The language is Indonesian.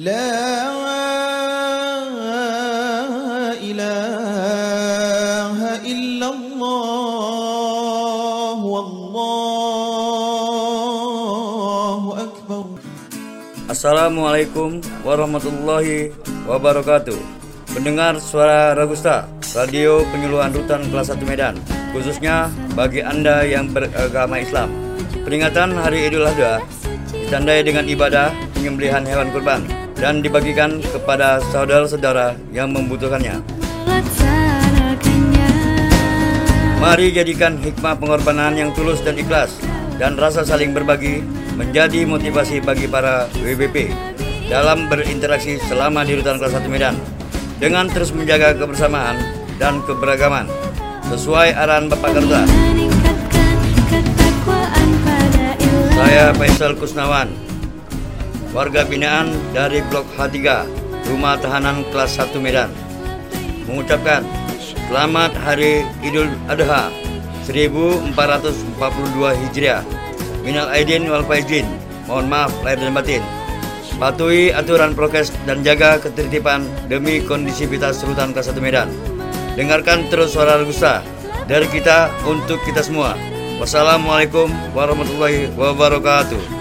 لا إله إلا الله والله أكبر Assalamualaikum warahmatullahi wabarakatuh Pendengar suara Ragusta Radio penyuluhan rutan kelas 1 Medan Khususnya bagi Anda yang beragama Islam Peringatan Hari Idul Adha Ditandai dengan ibadah penyembelihan hewan kurban Dan dibagikan kepada saudara-saudara yang membutuhkannya. Mari jadikan hikmah pengorbanan yang tulus dan ikhlas dan rasa saling berbagi menjadi motivasi bagi para WBP dalam berinteraksi selama di Rutan Kelas 1 Medan dengan terus menjaga kebersamaan dan keberagaman sesuai arahan Bapak Karta. ilah Saya Faisal Kusnawan, warga binaan dari Blok H3, Rumah Tahanan Kelas 1 Medan. Mengucapkan Selamat Hari Idul Adha 1442 Hijriah. Minal aidin wal faizin. Mohon maaf lahir dan batin. Patuhi aturan prokes dan jaga ketertiban demi kondisivitas Rutan Kelas 1 Medan. Dengarkan terus suara Gusta dari kita untuk kita semua. Wassalamualaikum warahmatullahi wabarakatuh.